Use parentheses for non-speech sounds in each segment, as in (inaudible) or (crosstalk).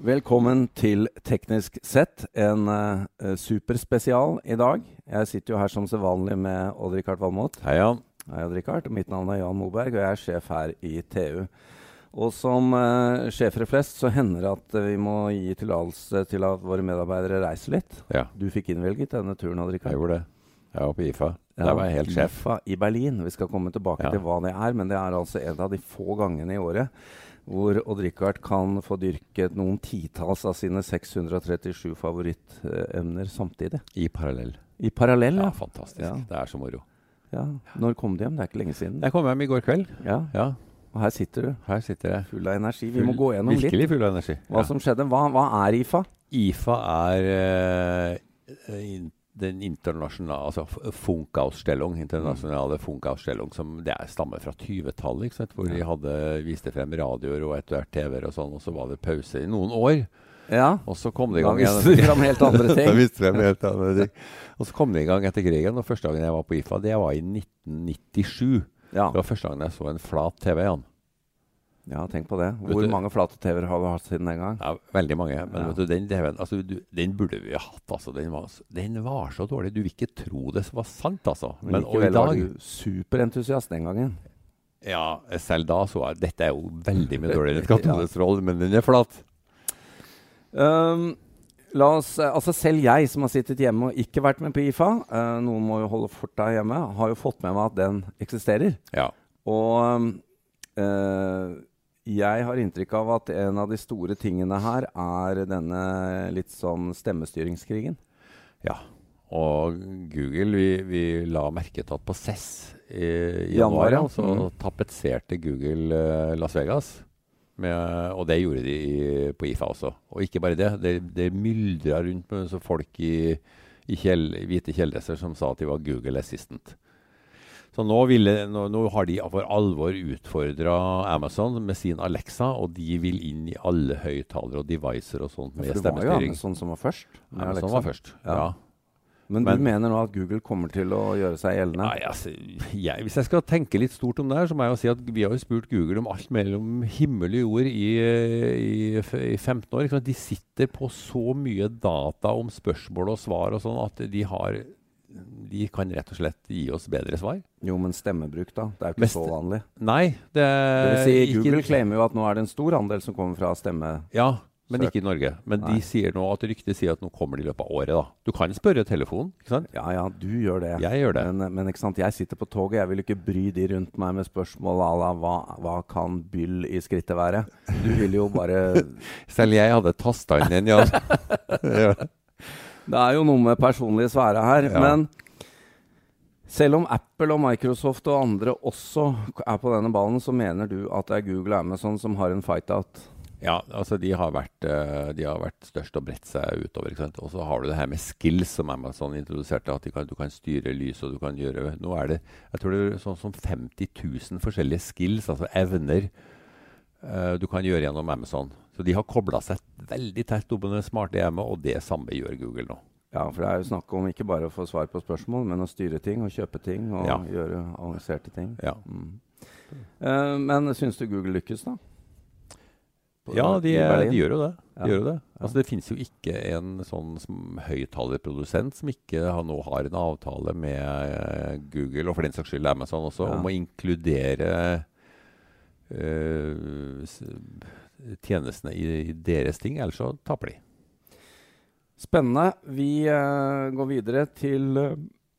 Velkommen til Teknisk sett, en uh, superspesial i dag. Jeg sitter jo her som sedvanlig med Odd-Rikard Valmot. Hei, Jan. Hei, Odd-Rikard. Mitt navn er Jan Moberg, og jeg er sjef her i TU. Og som uh, sjefer flest så hender det at uh, vi må gi tillatelse til at våre medarbeidere reiser litt. Ja. Du fikk innvilget denne turen, Odd-Rikard. Jeg gjorde det. Jeg var på IFA. Ja, Der var jeg helt sjef. IFA i Berlin. Vi skal komme tilbake Ja. til hva det er, men det er altså en av de få gangene i året hvor Odd-Rikard kan få dyrket noen titalls av sine 637 favorittemner samtidig. I parallell. I parallell, Ja, ja. fantastisk. Ja. Det er så moro. ja. Når kom du hjem? Det er ikke lenge siden. Jeg kom hjem i går kveld. Ja, Ja, Og her sitter du, her sitter jeg. full av energi. Vi Full- må gå gjennom litt Virkelig full av energi. hva som skjedde. Hva, hva er IFA? IFA er in, den internasjonale altså Funkausstellung, internasjonale Funkausstellung, som det er, stammer fra 20-tallet, hvor ja. de hadde viste frem radioer og etter hvert TV-er og sånn, og så var det pause i noen år. Ja, Og så kom det i da gang viste de frem helt andre (laughs) da viste frem helt andre ting. Og så kom det i gang etter krigen, og første gangen jeg var på IFA, det var i 1997. Ja. Det var første gangen jeg så en flat TV, Jan. Ja, tenk på det. Hvor du- mange flate TV-er har du hatt siden den gang? Ja, veldig mange. Men Ja. vet du, den TV-en altså, du, den burde vi ha hatt. Altså. Den, var, den var så dårlig. Du vil ikke tro det var sant, altså. Men, Men, likevel var du superentusiast den gangen. Ja, selv da så jeg dette er jo veldig mye dårligere enn (laughs) kattekolesterol, men den er flat. Um, la oss, eh, altså selv jeg som har sittet hjemme og ikke vært med på IFA, eh, noen må jo holde forta hjemme, har jo fått med meg at den eksisterer. Ja. Og um, eh, jeg har inntrykk av at en av de store tingene her er denne litt sånn stemmestyringskrigen. ja. Og Google, vi, vi la merke til at på CES i, i Januar, januar, ja. ja, så mm. tapetserte Google eh, Las Vegas. Med, og det gjorde de i, på IFA også. Og ikke bare det. Det, det myldra rundt med så folk i, i kjell, hvite kjeledresser som sa at de var Google Assistant. Så nå, ville, nå, nå har de for alvor utfordra Amazon med sin Alexa, og de vil inn i alle høyttalere og devicer og sånt med For det var jo. Amazon som var først. Amazon Alexa. var først. Ja. ja. Men, Men- du mener nå at Google kommer til å gjøre seg gjeldende? Nei, altså, jeg, hvis jeg skal tenke litt stort om det her, så må jeg jo si at vi har jo spurt Google om alt mellom himmel og jord i, i, i 15 år. De sitter på så mye data om spørsmål og svar og sånn at de har De kan rett og slett gi oss bedre svar. Jo, men stemmebruk, da? Det er jo ikke Mest- så vanlig. Nei, det, Det vil si, Eh, ikke- Google claimer jo at nå er det en stor andel som kommer fra stemme... Ja, men Søk. ikke i Norge. Men Nei. de sier nå at ryktet sier at nå kommer de i løpet av året. da. Du kan spørre telefonen, ikke sant? Ja ja, du gjør det. Jeg gjør det. Men, men ikke sant, jeg sitter på toget, jeg vil ikke bry de rundt meg med spørsmål à la hva, hva kan byll i skrittet være? Du vil jo bare (laughs) Selv jeg hadde tasta inn en, ja. (laughs) Det er jo noe med personlig sfære her. Ja. Men selv om Apple og Microsoft og andre også er på denne ballen, så mener du at det er Google og Amazon som har en fight-out? Ja, altså de har vært, eh, de har vært størst og bredt seg utover. ikke sant? Og så har du det her med skills som Amazon introduserte. At kan, du kan styre lys og du kan gjøre Nå er det jeg tror det er sånn som 50 000 forskjellige skills, altså evner, eh, du kan gjøre gjennom Amazon. Så de har kobla seg veldig tett opp med det smarte hjemmet, og det samme gjør Google nå. Ja, for det er jo snakk om ikke bare å få svar på spørsmål, men å styre ting og kjøpe ting og Ja. gjøre avanserte ting. Ja, Mm. Uh, men syns du Google lykkes, da? På- ja de, de gjør jo det. De Ja. gjør det. Altså, det finnes jo ikke en sånn som høyttalerprodusent som ikke har, nå har en avtale med eh, Google, og for den saks skyld Amazon også, om å inkludere s- tjenestene i, deres ting, ellers så taper de. Spennende. Vi uh, går videre til uh,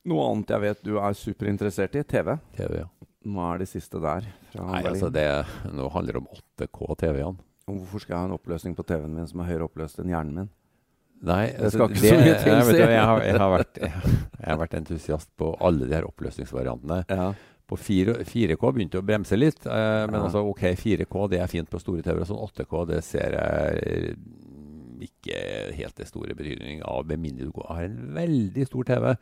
noe annet jeg vet du er superinteressert i. TV. TV, ja. Hva er det siste der? Nei, altså det, Nå handler det om 8K-TV-ene. Hvorfor skal jeg ha en oppløsning på TV-en min som er høyere oppløst enn hjernen min? Nei, Det skal ikke så mye til, jeg, jeg, har, jeg, jeg har vært entusiast på alle de her oppløsningsvariantene. Ja. På 4, 4K begynte å bremse litt, eh, men Ja. altså ok, 4K det er fint på store TV-er. Sånn 8K det ser jeg ikke helt det store betydning av, med mindre du har en veldig stor TV.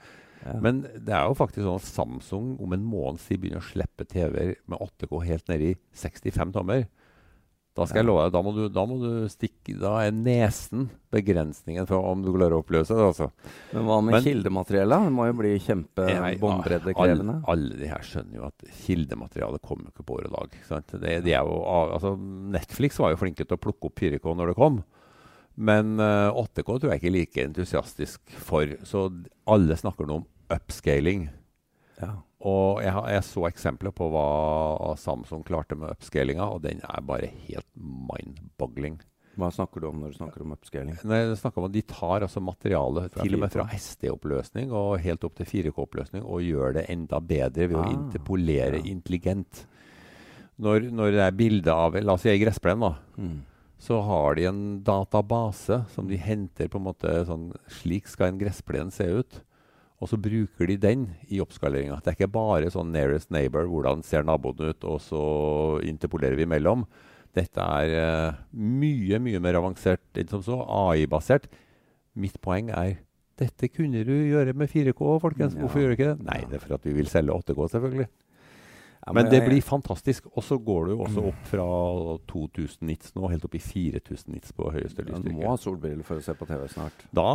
Ja. Men det er jo faktisk sånn at Samsung om en måneds tid begynner å slippe TV-er med 8K helt ned i 65 tommer. Da skal jeg love deg, da må, du, da må du stikke Da er nesen begrensningen for om du klarer å oppløse det. altså. Men hva med Men-? Det må jo bli kjempebåndbreddekrevende. Alle, alle de her skjønner jo at kildematerialet kommer ikke på året dag. Sant? Det, de jo, altså, Netflix var jo flinke til å plukke opp 4K når det kom. Men uh, 8K tror jeg ikke er like entusiastisk for. Så alle snakker nå om upscaling. Ja. Og jeg, jeg, så eksempler på hva Samsung klarte med upscalinga, og den er bare helt mind-boggling. Hva snakker du om når du snakker om upscaling? Nei, jeg snakker om at De tar altså materialet til og med fra SD-oppløsning og helt opp til 4K-oppløsning og gjør det enda bedre ved ah, å interpolere ja. intelligent. Når, når, det er bilde av La oss si ei gressplen, da. Mm. Så har de en database som de henter på en måte sånn Slik skal en gressplen se ut. Og så bruker de den i oppskaleringa. Det er ikke bare sånn nearest neighbor, hvordan ser naboen ut, og så interpolerer vi imellom. Dette er uh, mye, mye mer avansert enn som så. AI-basert. Mitt poeng er dette kunne du gjøre med 4K, folkens. Hvorfor ja. gjør du ikke det? Nei, det er for at vi vil selge 8K, selvfølgelig. Ja, men, men, det blir fantastisk. Og så går du også opp fra 2000 nits nå, helt opp i 4000 nits på høyeste lysstyrke. Du må ha solbriller for å se på TV snart. Da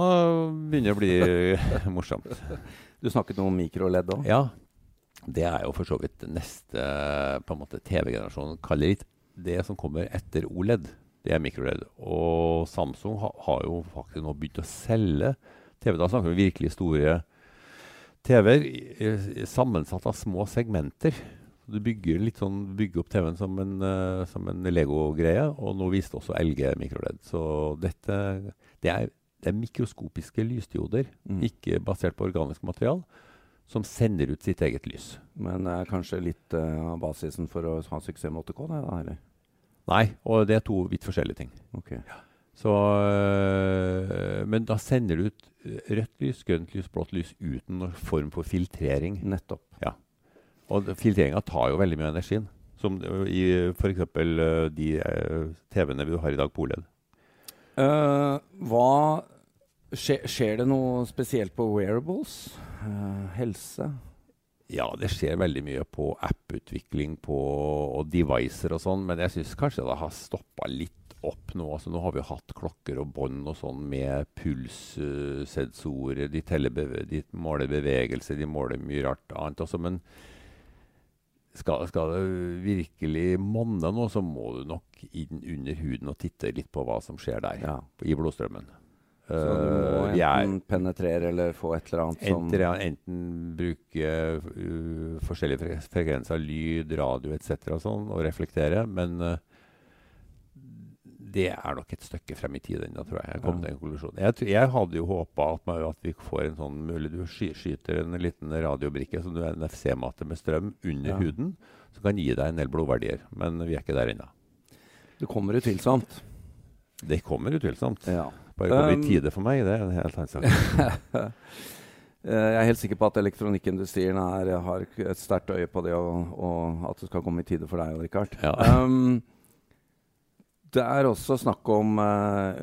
begynner det å bli (laughs) morsomt. Du snakket noe om mikroledd òg? Ja. Det er jo for så vidt neste på en måte TV-generasjon kaller litt det som kommer etter OLED. Det er mikroledd. Og Samsung ha, har jo faktisk nå begynt å selge TV. Da snakker vi virkelig store TV-er sammensatt av små segmenter. Du bygger, litt sånn, bygger opp TV-en som en, uh, en Lego-greie, og nå viste også LG mikroledd. Så dette det er, det er mikroskopiske lysdioder, mm. ikke basert på organisk material, som sender ut sitt eget lys. Men det er kanskje litt uh, av basisen for å ha suksess med 8K? Da, eller? Nei, og det er to vidt forskjellige ting. Okay. Ja. Så, øh, men da sender du ut rødt lys, grønt lys, blått lys uten noen form for filtrering. Nettopp. Ja. Og filtreringa tar jo veldig mye av energien. Som i f.eks. Uh, de uh, TV-ene vi har i dag på OLED. Uh, hva skjer, skjer, det noe spesielt på wearables? Uh, helse? Ja, det skjer veldig mye på app-utvikling og devicer og sånn, men jeg syns kanskje det har stoppa litt opp nå. Altså, nå har vi hatt klokker og bånd og sånn med pulssensorer. De, de, måler bevegelse, de måler mye rart annet også, men skal, skal, det virkelig monne nå, så må du nok inn under huden og titte litt på hva som skjer der ja. i blodstrømmen. Så du må uh, enten penetrere eller få et eller annet som Enten, enten bruke uh, forskjellige frekvenser, lyd, radio etc. Og, sånn, og reflektere. Men uh, det er nok et stykke frem i tid ennå, tror jeg. Jeg kom ja. til en konklusjon. Jeg, jeg, hadde jo håpa at, at, vi får en sånn mulig Du skyter en liten radiobrikke som du er en FC-mate med strøm under ja. huden, som kan gi deg en del blodverdier. Men vi er ikke der ennå. Det kommer utvilsomt. Det kommer utvilsomt. Ja. Bare kommer um, i tide for meg, det er en helt annen sak. (laughs) Eh, jeg er helt sikker på at elektronikkindustrien er, har et sterkt øye på det, og, og, at det skal komme i tide for deg, Richard. Ja. Um, det er også snakk om uh,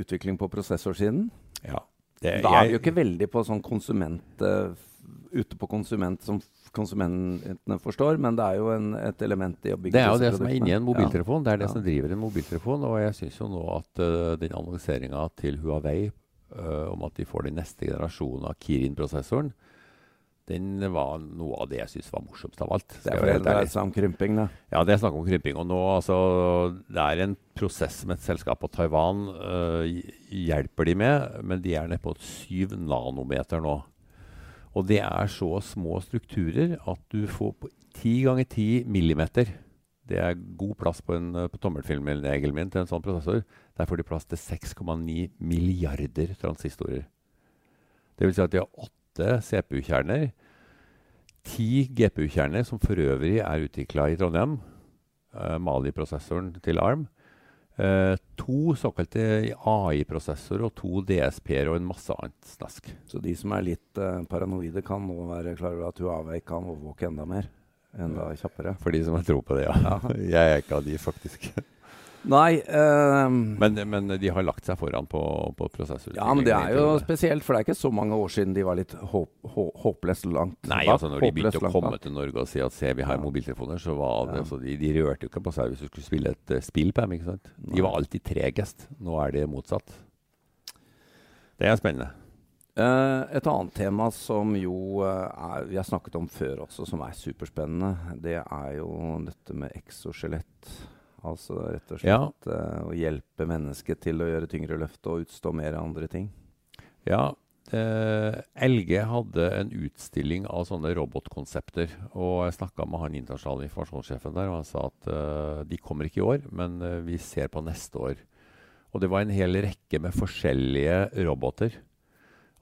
utvikling på prosessorsiden. Ja. Det, da er vi jo ikke veldig på sånn konsument uh, ute på konsument som konsumentene forstår, men det er jo en, et element i å bygge Det er jo det som er inni en mobiltelefon. Det er det ja. som driver en mobiltelefon. Og jeg syns jo nå at uh, den annonseringa til Huawei om at de får den neste generasjonen av Kirin-prosessoren, den var noe av det jeg syns var morsomst av alt. Det er seg om krymping, da? Ja, det er snakk om krymping. Og nå, altså, det er en prosess som et selskap på Taiwan uh, hjelper de med, men de er nede på syv nanometer nå. Og det er så små strukturer at du får på ti ganger ti millimeter. Det er god plass på, en, på tommelfilmregelen min til en sånn prosessor. Der får de plass til 6,9 milliarder transistorer. Det vil si at de har åtte åtte CPU-kjerner. Ti GPU-kjerner, som for øvrig er utvikla i Trondheim. Uh, Mali-prosessoren til ARM. Uh, to såkalte AI-prosessorer og to DSP-er og en masse annet snask. Så de som er litt uh, paranoide, kan nå være klar over at Huawei kan overvåke enda mer? Enda kjappere? For de som har tro på det, ja. ja. (laughs) Jeg er ikke av de, faktisk. Nei uh, men, men, de har lagt seg foran på, på prosessor? Ja, men det er jo spesielt, for det er ikke så mange år siden de var litt håp, hå, håpløst langt Nei, altså når de begynte å komme til Norge og si at se, vi har ja. mobiltelefoner, så var det ja. altså, de, de, rørte jo ikke på seg hvis du skulle spille et uh, spill på dem. ikke sant? De var alltid tregest. Nå er det motsatt. Det er spennende. Uh, et annet tema som jo uh, er, vi har snakket om før også, som er superspennende, det er jo dette med exoskjelett Altså rett og slett ja. uh, å hjelpe mennesket til å gjøre tyngre løft og utstå mer av andre ting. Ja. Uh, LG hadde en utstilling av sånne robotkonsepter. Og jeg snakka med han internasjonale informasjonssjefen der, og han sa at uh, de kommer ikke i år, men vi ser på neste år. Og det var en hel rekke med forskjellige roboter.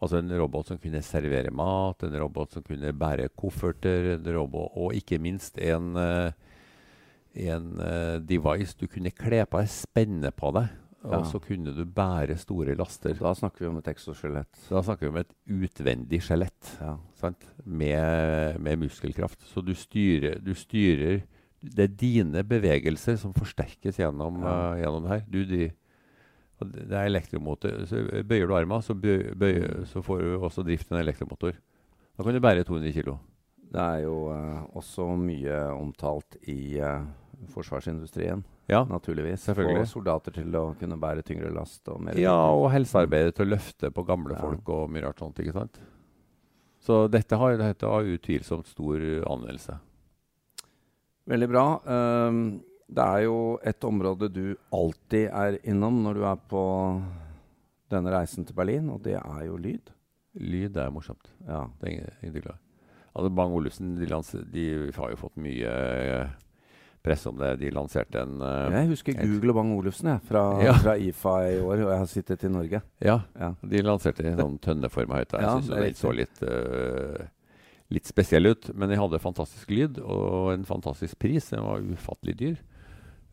Altså en robot som kunne servere mat, en robot som kunne bære kofferter, robot, og ikke minst en, uh, en uh, device du kunne kle på deg, spenne på deg. Ja. Og så kunne du bære store laster. Da snakker vi om et exoskjelett. Da snakker vi om et utvendig skjelett ja. med, med, muskelkraft. Så du styrer, du styrer, Det er dine bevegelser som forsterkes gjennom, ja. uh, gjennom det her. Du, de, det er elektromotor. Så bøyer du armen, så, så, får du også drift en elektromotor. Da kan du bære 200 kg. Det er jo uh, også mye omtalt i uh, forsvarsindustrien. Ja, naturligvis. Selvfølgelig. Få soldater til å kunne bære tyngre last. Og mer ja, og helsearbeidere til å løfte på gamle ja. folk og mye rart sånt. ikke sant? Så dette har, dette har utvilsomt stor anvendelse. Veldig bra. Um, det er jo et område du alltid er innom når du er på denne reisen til Berlin, og det er jo lyd. Lyd er morsomt. Ja. Det er ingen glad altså Bang-Olufsen de, de, har jo fått mye eh, press om det. De lanserte en uh, Jeg husker Google og Bang-Olufsen fra, ja. fra, IFA i år, og jeg har sittet i Norge. Ja, ja. de lanserte en sånn tønneforma høyttaler. Jeg syns den så litt uh, litt spesiell ut, men de hadde fantastisk lyd og en fantastisk pris. Den var ufattelig dyr.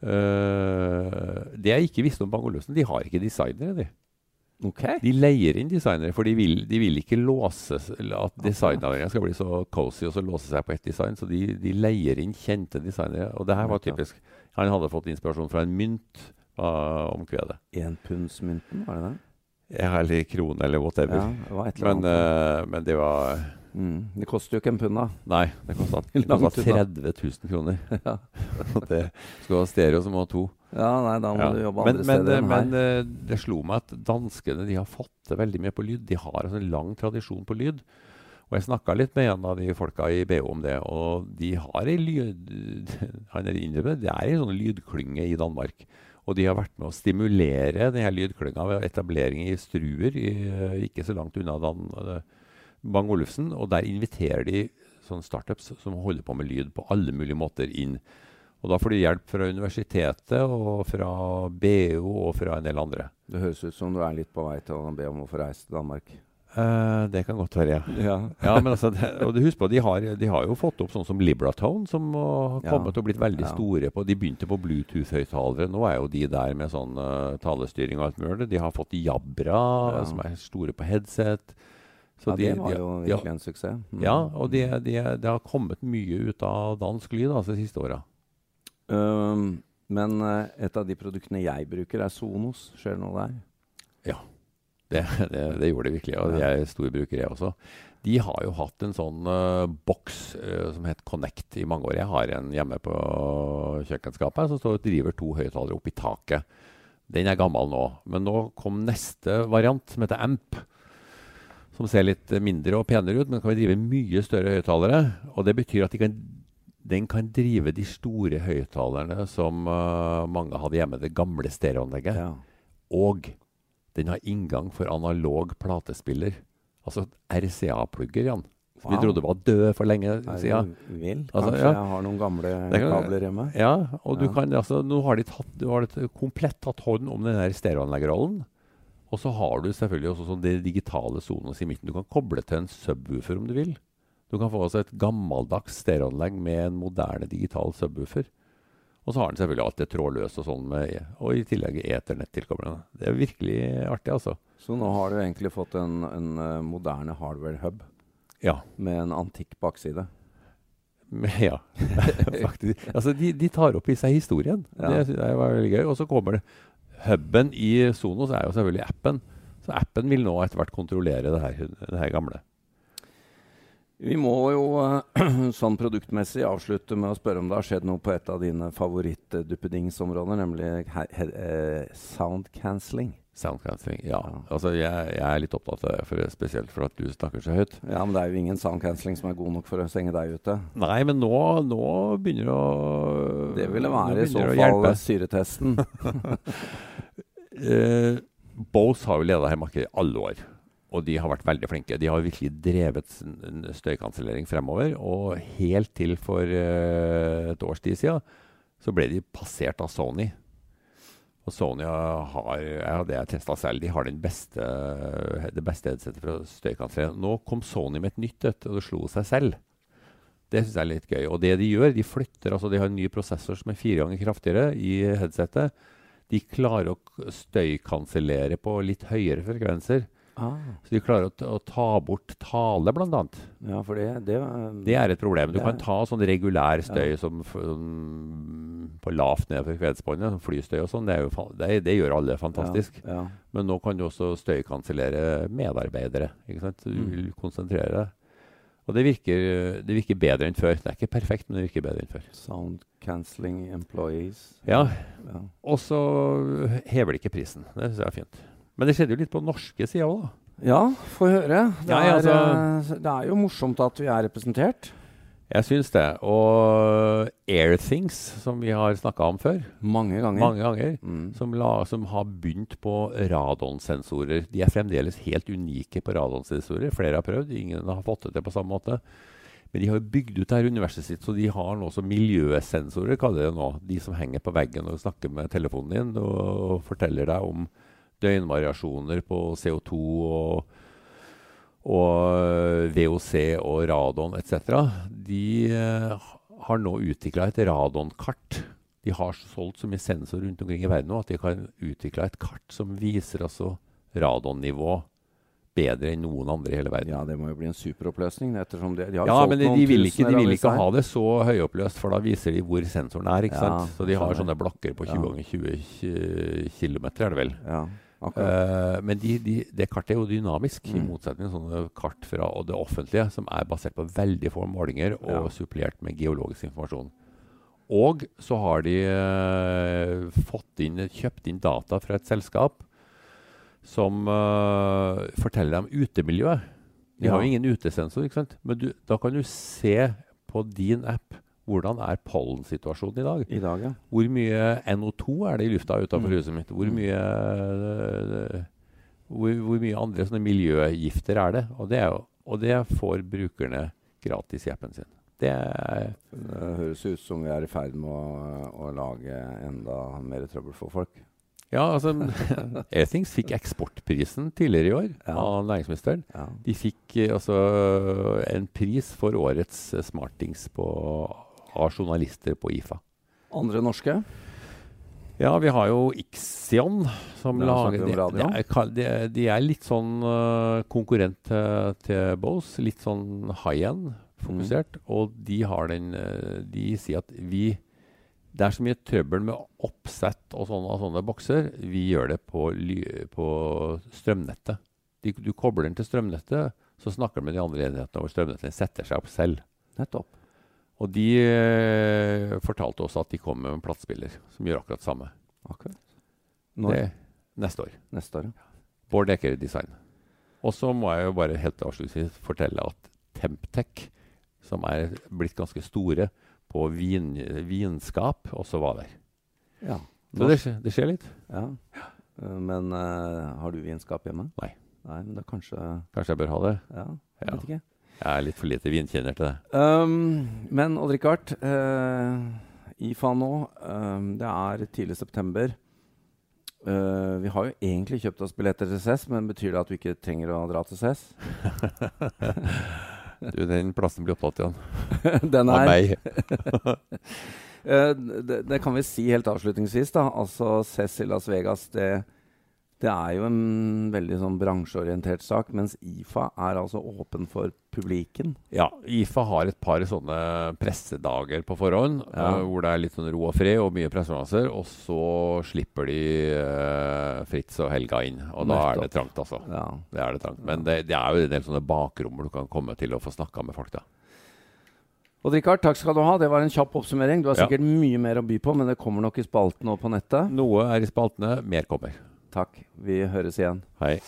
Uh, det jeg ikke visste om Bang Olufsen, de har ikke designere. De. Okay. de leier inn designere, for de vil, de vil ikke låse at designavdelingen skal bli så cozy og så låse seg på ett design. Så de, de, leier inn kjente designere. Og det her var typisk. Han hadde fått inspirasjon fra en mynt uh, om kvedet. Enpundsmynten, var det det? Eller krone, eller whatever. Ja, det var et eller annet. Men, uh, men det var Mm. Det koster jo ikke en pund, da. Nei, det kosta 30 000 kroner. (laughs) ja. (laughs) det, skal du ha stereo, så må du ha to. Ja, nei, da må ja. du jobbe andre men, steder enn her. Men uh, det slo meg at danskene de har fått til veldig mye på lyd. De har altså en lang tradisjon på lyd. Og jeg snakka litt med en av de folka i BO om det, og de har ei lyd... (laughs) Han er innrømmet, det er ei sånn lydklynge i Danmark. Og de har vært med å stimulere denne lydklynga ved etablering i Struer, i, ikke så langt unna Dan, Bang Olufsen, og der inviterer de sånne startups som holder på med lyd på alle mulige måter inn. Og da får de hjelp fra universitetet og fra BO og fra en del andre. Det høres ut som du er litt på vei til å be om å få reise til Danmark. Uh, det kan godt være, ja. ja. ja men altså, det, og husk på, de har, de har, jo fått opp sånn som Libratone, som har kommet ja. og blitt veldig store. på, De begynte på Bluetooth-høyttalere. Nå er jo de der med sånn uh, talestyring og alt mulig. De har fått Jabra, som er store på headset. Så ja, de, det var jo virkelig ja, en suksess. Mm. Ja, og det de, de har kommet mye ut av dansk lyd altså, de siste åra. Um, men uh, et av de produktene jeg bruker, er Sonos. Skjer det noe der? Ja, det, det, det gjorde de virkelig. Og de er store brukere jeg også. De har jo hatt en sånn uh, boks uh, som het Connect i mange år. Jeg har en hjemme på kjøkkenskapet som står og driver to høyttalere opp i taket. Den er gammel nå. Men nå kom neste variant, som heter Amp som ser litt mindre og penere ut, men kan drive mye større høyttalere. Og det betyr at de kan, den kan drive de store høyttalerne som uh, mange hadde hjemme, det gamle stereoanlegget. Ja. Og den har inngang for analog platespiller. Altså RCA-plugger, Jan. Wow. Vi trodde var død for lenge siden. Vil. Altså, Kanskje ja. jeg har noen gamle kan, kabler hjemme. Ja, og ja. Kan, altså, nå har de tatt, du har komplett tatt hånd om den stereoanleggerrollen. Og så har du selvfølgelig også sånn det digitale sonos i midten. Du kan koble til en subwoofer om du vil. Du kan få altså et gammeldags stereoanlegg med en moderne digital subwoofer. Og så har den selvfølgelig alt det trådløse og sånn, med, og i tillegg Ethernet-tilkoblerne. Det er virkelig artig, altså. Så nå har du egentlig fått en, en uh, moderne hardware-hub ja. med en antikk bakside? (laughs) Ja, faktisk. Altså, de, de, tar opp i seg historien. Ja. Det, det var veldig gøy. Og så kommer det Huben i Sonos er jo selvfølgelig appen. Så appen vil nå etter hvert kontrollere det her, det her gamle. Vi må jo (clears throat) sånn produktmessig avslutte med å spørre om det har skjedd noe på et av dine favoritt-duppedingsområder, nemlig sound cancelling. Sound cancelling, ja. ja. Altså, jeg, jeg, er litt opptatt av det, for spesielt for at du snakker så høyt. Ja, Men det er jo ingen sound cancelling som er god nok for å stenge deg ute. Nei, men nå, nå begynner det å Det ville være i så fall syretesten. uh, (laughs) Bose har jo leda her markedet i alle år. Og de har vært veldig flinke. De har virkelig drevet støykansellering fremover. Og helt til for uh, et års tid siden så ble de passert av Sony. Og Sony har ja, det jeg testa selv, de har beste, det beste headsetet for støykansellering. Nå kom Sony med et nytt et, og det slo seg selv. Det syns jeg er litt gøy. Og det de gjør, de flytter altså De har en ny prosessor som er fire ganger kraftigere i headsetet. De klarer å støykansellere på litt høyere frekvenser. Ah. Så de klarer å, å, ta bort tale, bl.a. Ja, for det, det, det, er et problem. Du kan ta sånn regulær støy ja. som, som, på lavt ned frekvensbåndet, flystøy og sånn. Det, det, det, gjør alle fantastisk. Ja, ja. Men nå kan du også støykansellere medarbeidere. Du mm. vil konsentrere deg. Og det virker, det virker, bedre enn før. Det er ikke perfekt, men det virker bedre enn før. Sound cancelling employees. Ja. ja. Og så hever de ikke prisen. Det syns jeg er fint. Men det skjedde jo litt på den norske sida òg, da. Ja, få høre. Det, ja, altså, er, det er jo morsomt at vi er representert. Jeg syns det. Og Airthings, som vi har snakka om før Mange ganger. Mange ganger mm. som, la, som, har begynt på radonsensorer. De er fremdeles helt unike på radonsensorer. Flere har prøvd, ingen har fått det til på samme måte. Men de har bygd ut her universet sitt, så de har nå også miljøsensorer, kaller det nå. De som henger på veggen og snakker med telefonen din og forteller deg om døgnvariasjoner på CO2 og og eh, VOC og radon etc., de uh, har nå utvikla et radonkart. De har solgt så mye sensorer rundt omkring i verden nå at de kan utvikle et kart som viser altså radonnivå bedre enn noen andre i hele verden. Ja, det må jo bli en superoppløsning. ettersom de, de har Ja, men de, de vil ikke, de vil ikke ha det så høyoppløst, for da viser de hvor sensoren er. ikke ja, sant? Så de har sånne blokker på 20 ganger 20 km, er det vel. Ja. Uh, men de, de, det kartet er jo dynamisk, mm. i motsetning til sånne kart fra det offentlige, som er basert på veldig få målinger og ja. supplert med geologisk informasjon. Og så har de uh, inn, kjøpt inn data fra et selskap som uh, forteller dem utemiljøet. De ja. har jo ingen utesensor, men du, da kan du se på din app hvordan er pollensituasjonen i dag? I dag, ja. Hvor mye NO2 er det i lufta utenfor mm. huset mitt? Hvor mm. mye, uh, hvor, hvor mye andre sånne miljøgifter er det? Og det, er jo, og det får brukerne gratis i appen sin. Det, det høres ut som vi er i ferd med å, å lage enda mer trøbbel for folk. Ja, altså (laughs) Airthings fikk eksportprisen tidligere i år ja. av næringsministeren. Ja. De fikk eh, altså en pris for årets smartings på av journalister på IFA. Andre norske? Ja, vi har jo Ixion, som lager de, de, de, er litt sånn uh, konkurrent til, til Bose. Litt sånn high end fokusert. Mm. Og de har den uh, De sier at vi Det er så mye trøbbel med oppsett og sånne, sånne bokser. Vi gjør det på, på strømnettet. Du kobler den til strømnettet, så snakker du med de andre enhetene over strømnettet setter seg opp selv. Nettopp. Og de eh, fortalte også at de kom med en platespiller som gjør akkurat samme. Akkurat. Når? Det, neste år. Neste år, ja. Bård Eker Design. Og så må jeg jo bare helt avslutningsvis fortelle at Temptec, som er blitt ganske store på vin, vinskap, også var der. Ja. Så det, det, skjer litt. Ja. Men uh, har du vinskap hjemme? Nei. Nei, men da kanskje Kanskje jeg bør ha det? Ja, jeg ja. vet ikke. Jeg er litt for lite vinkjenner til det. Um, men Odd-Rikard, uh, IFA nå, um, det er tidlig september. Uh, vi har jo egentlig kjøpt oss billetter til CES, men betyr det at vi ikke trenger å dra til CES? (laughs) du, den plassen blir opptatt igjen. (laughs) den er Av meg. (laughs) uh, det, det, kan vi si helt avslutningsvis. da. Altså CES i Las Vegas, det Det er jo en veldig sånn bransjeorientert sak, mens IFA er altså åpen for publiken. Ja, IFA har et par sånne pressedager på forhånd, ja. uh, hvor det er litt sånn ro og fred og mye pressekonferanser. Og så slipper de uh, Fritz og Helga inn, og da Nettopp. er det trangt, altså. Ja. Det er det trangt. Men det, det, er jo en del sånne bakrom hvor du kan komme til å få snakka med folk, da. Og Richard, takk skal du ha. Det var en kjapp oppsummering. Du har sikkert ja. mye mer å by på, men det kommer nok i spaltene og på nettet. Noe er i spaltene, mer kommer. Takk. Vi høres igjen. Hei.